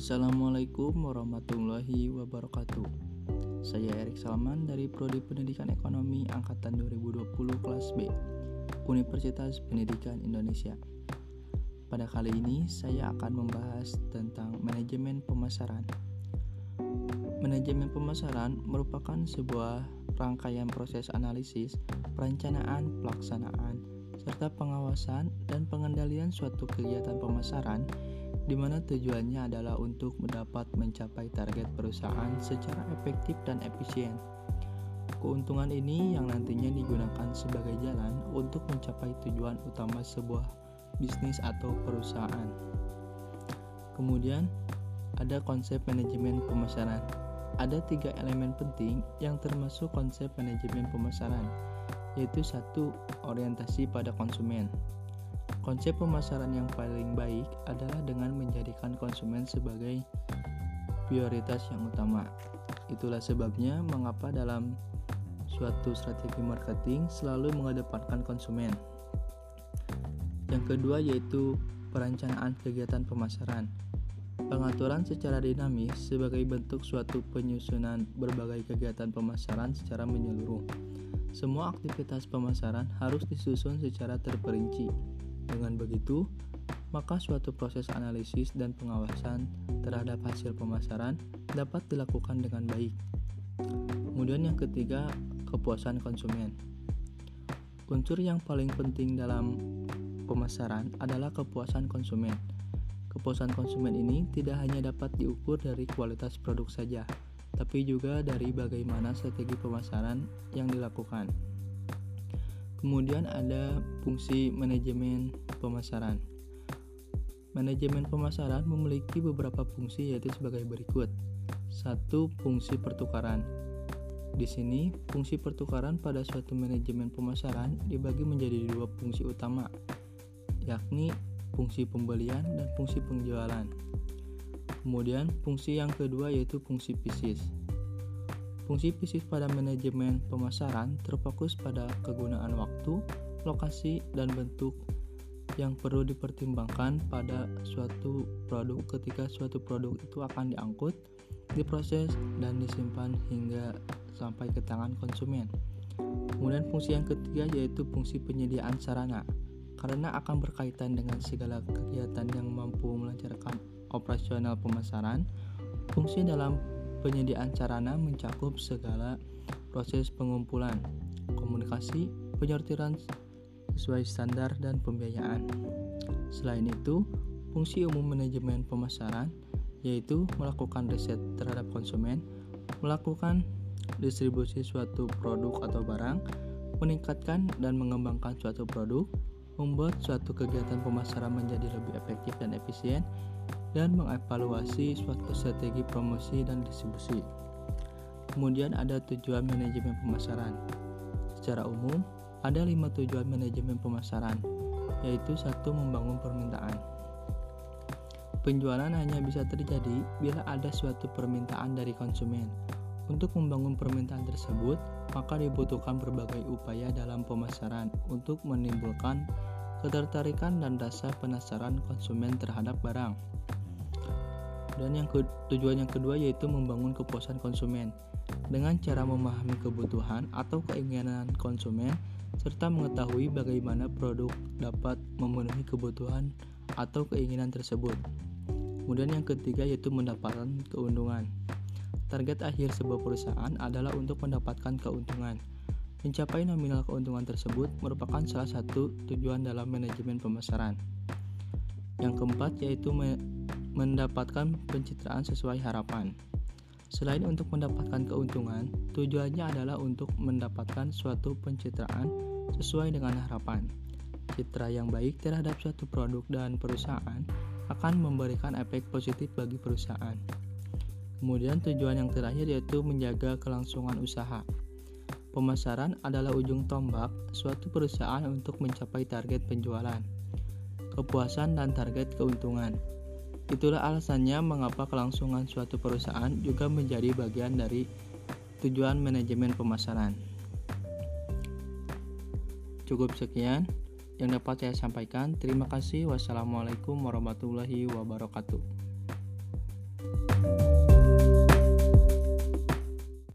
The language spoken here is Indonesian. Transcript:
Assalamualaikum warahmatullahi wabarakatuh. Saya Erik Salman dari Prodi Pendidikan Ekonomi angkatan 2020 kelas B, Universitas Pendidikan Indonesia. Pada kali ini saya akan membahas tentang manajemen pemasaran. Manajemen pemasaran merupakan sebuah rangkaian proses analisis, perencanaan, pelaksanaan, serta pengawasan dan pengendalian suatu kegiatan pemasaran di mana tujuannya adalah untuk mendapat mencapai target perusahaan secara efektif dan efisien. Keuntungan ini yang nantinya digunakan sebagai jalan untuk mencapai tujuan utama sebuah bisnis atau perusahaan. Kemudian, ada konsep manajemen pemasaran. Ada tiga elemen penting yang termasuk konsep manajemen pemasaran, yaitu satu, orientasi pada konsumen. Konsep pemasaran yang paling baik adalah dengan menjadikan konsumen sebagai prioritas yang utama. Itulah sebabnya mengapa dalam suatu strategi marketing selalu mengedepankan konsumen. Yang kedua yaitu perencanaan kegiatan pemasaran. Pengaturan secara dinamis sebagai bentuk suatu penyusunan berbagai kegiatan pemasaran secara menyeluruh. Semua aktivitas pemasaran harus disusun secara terperinci dengan begitu, maka suatu proses analisis dan pengawasan terhadap hasil pemasaran dapat dilakukan dengan baik. Kemudian yang ketiga, kepuasan konsumen. Unsur yang paling penting dalam pemasaran adalah kepuasan konsumen. Kepuasan konsumen ini tidak hanya dapat diukur dari kualitas produk saja, tapi juga dari bagaimana strategi pemasaran yang dilakukan. Kemudian ada fungsi manajemen pemasaran. Manajemen pemasaran memiliki beberapa fungsi yaitu sebagai berikut. Satu, fungsi pertukaran. Di sini, fungsi pertukaran pada suatu manajemen pemasaran dibagi menjadi dua fungsi utama, yakni fungsi pembelian dan fungsi penjualan. Kemudian, fungsi yang kedua yaitu fungsi bisnis. Fungsi fisik pada manajemen pemasaran terfokus pada kegunaan waktu, lokasi, dan bentuk yang perlu dipertimbangkan pada suatu produk ketika suatu produk itu akan diangkut, diproses, dan disimpan hingga sampai ke tangan konsumen. Kemudian fungsi yang ketiga yaitu fungsi penyediaan sarana karena akan berkaitan dengan segala kegiatan yang mampu melancarkan operasional pemasaran. Fungsi dalam Penyediaan sarana mencakup segala proses pengumpulan, komunikasi, penyortiran sesuai standar dan pembiayaan. Selain itu, fungsi umum manajemen pemasaran yaitu melakukan riset terhadap konsumen, melakukan distribusi suatu produk atau barang, meningkatkan dan mengembangkan suatu produk, membuat suatu kegiatan pemasaran menjadi lebih efektif dan efisien, dan mengevaluasi suatu strategi promosi dan distribusi. Kemudian ada tujuan manajemen pemasaran. Secara umum, ada lima tujuan manajemen pemasaran, yaitu satu membangun permintaan. Penjualan hanya bisa terjadi bila ada suatu permintaan dari konsumen. Untuk membangun permintaan tersebut, maka dibutuhkan berbagai upaya dalam pemasaran untuk menimbulkan ketertarikan dan rasa penasaran konsumen terhadap barang. Dan yang tujuan yang kedua yaitu membangun kepuasan konsumen dengan cara memahami kebutuhan atau keinginan konsumen serta mengetahui bagaimana produk dapat memenuhi kebutuhan atau keinginan tersebut. Kemudian yang ketiga yaitu mendapatkan keuntungan. Target akhir sebuah perusahaan adalah untuk mendapatkan keuntungan. Mencapai nominal keuntungan tersebut merupakan salah satu tujuan dalam manajemen pemasaran. Yang keempat yaitu mendapatkan pencitraan sesuai harapan. Selain untuk mendapatkan keuntungan, tujuannya adalah untuk mendapatkan suatu pencitraan sesuai dengan harapan. Citra yang baik terhadap suatu produk dan perusahaan akan memberikan efek positif bagi perusahaan. Kemudian tujuan yang terakhir yaitu menjaga kelangsungan usaha. Pemasaran adalah ujung tombak suatu perusahaan untuk mencapai target penjualan, kepuasan dan target keuntungan. Itulah alasannya mengapa kelangsungan suatu perusahaan juga menjadi bagian dari tujuan manajemen pemasaran. Cukup sekian yang dapat saya sampaikan. Terima kasih. Wassalamualaikum warahmatullahi wabarakatuh.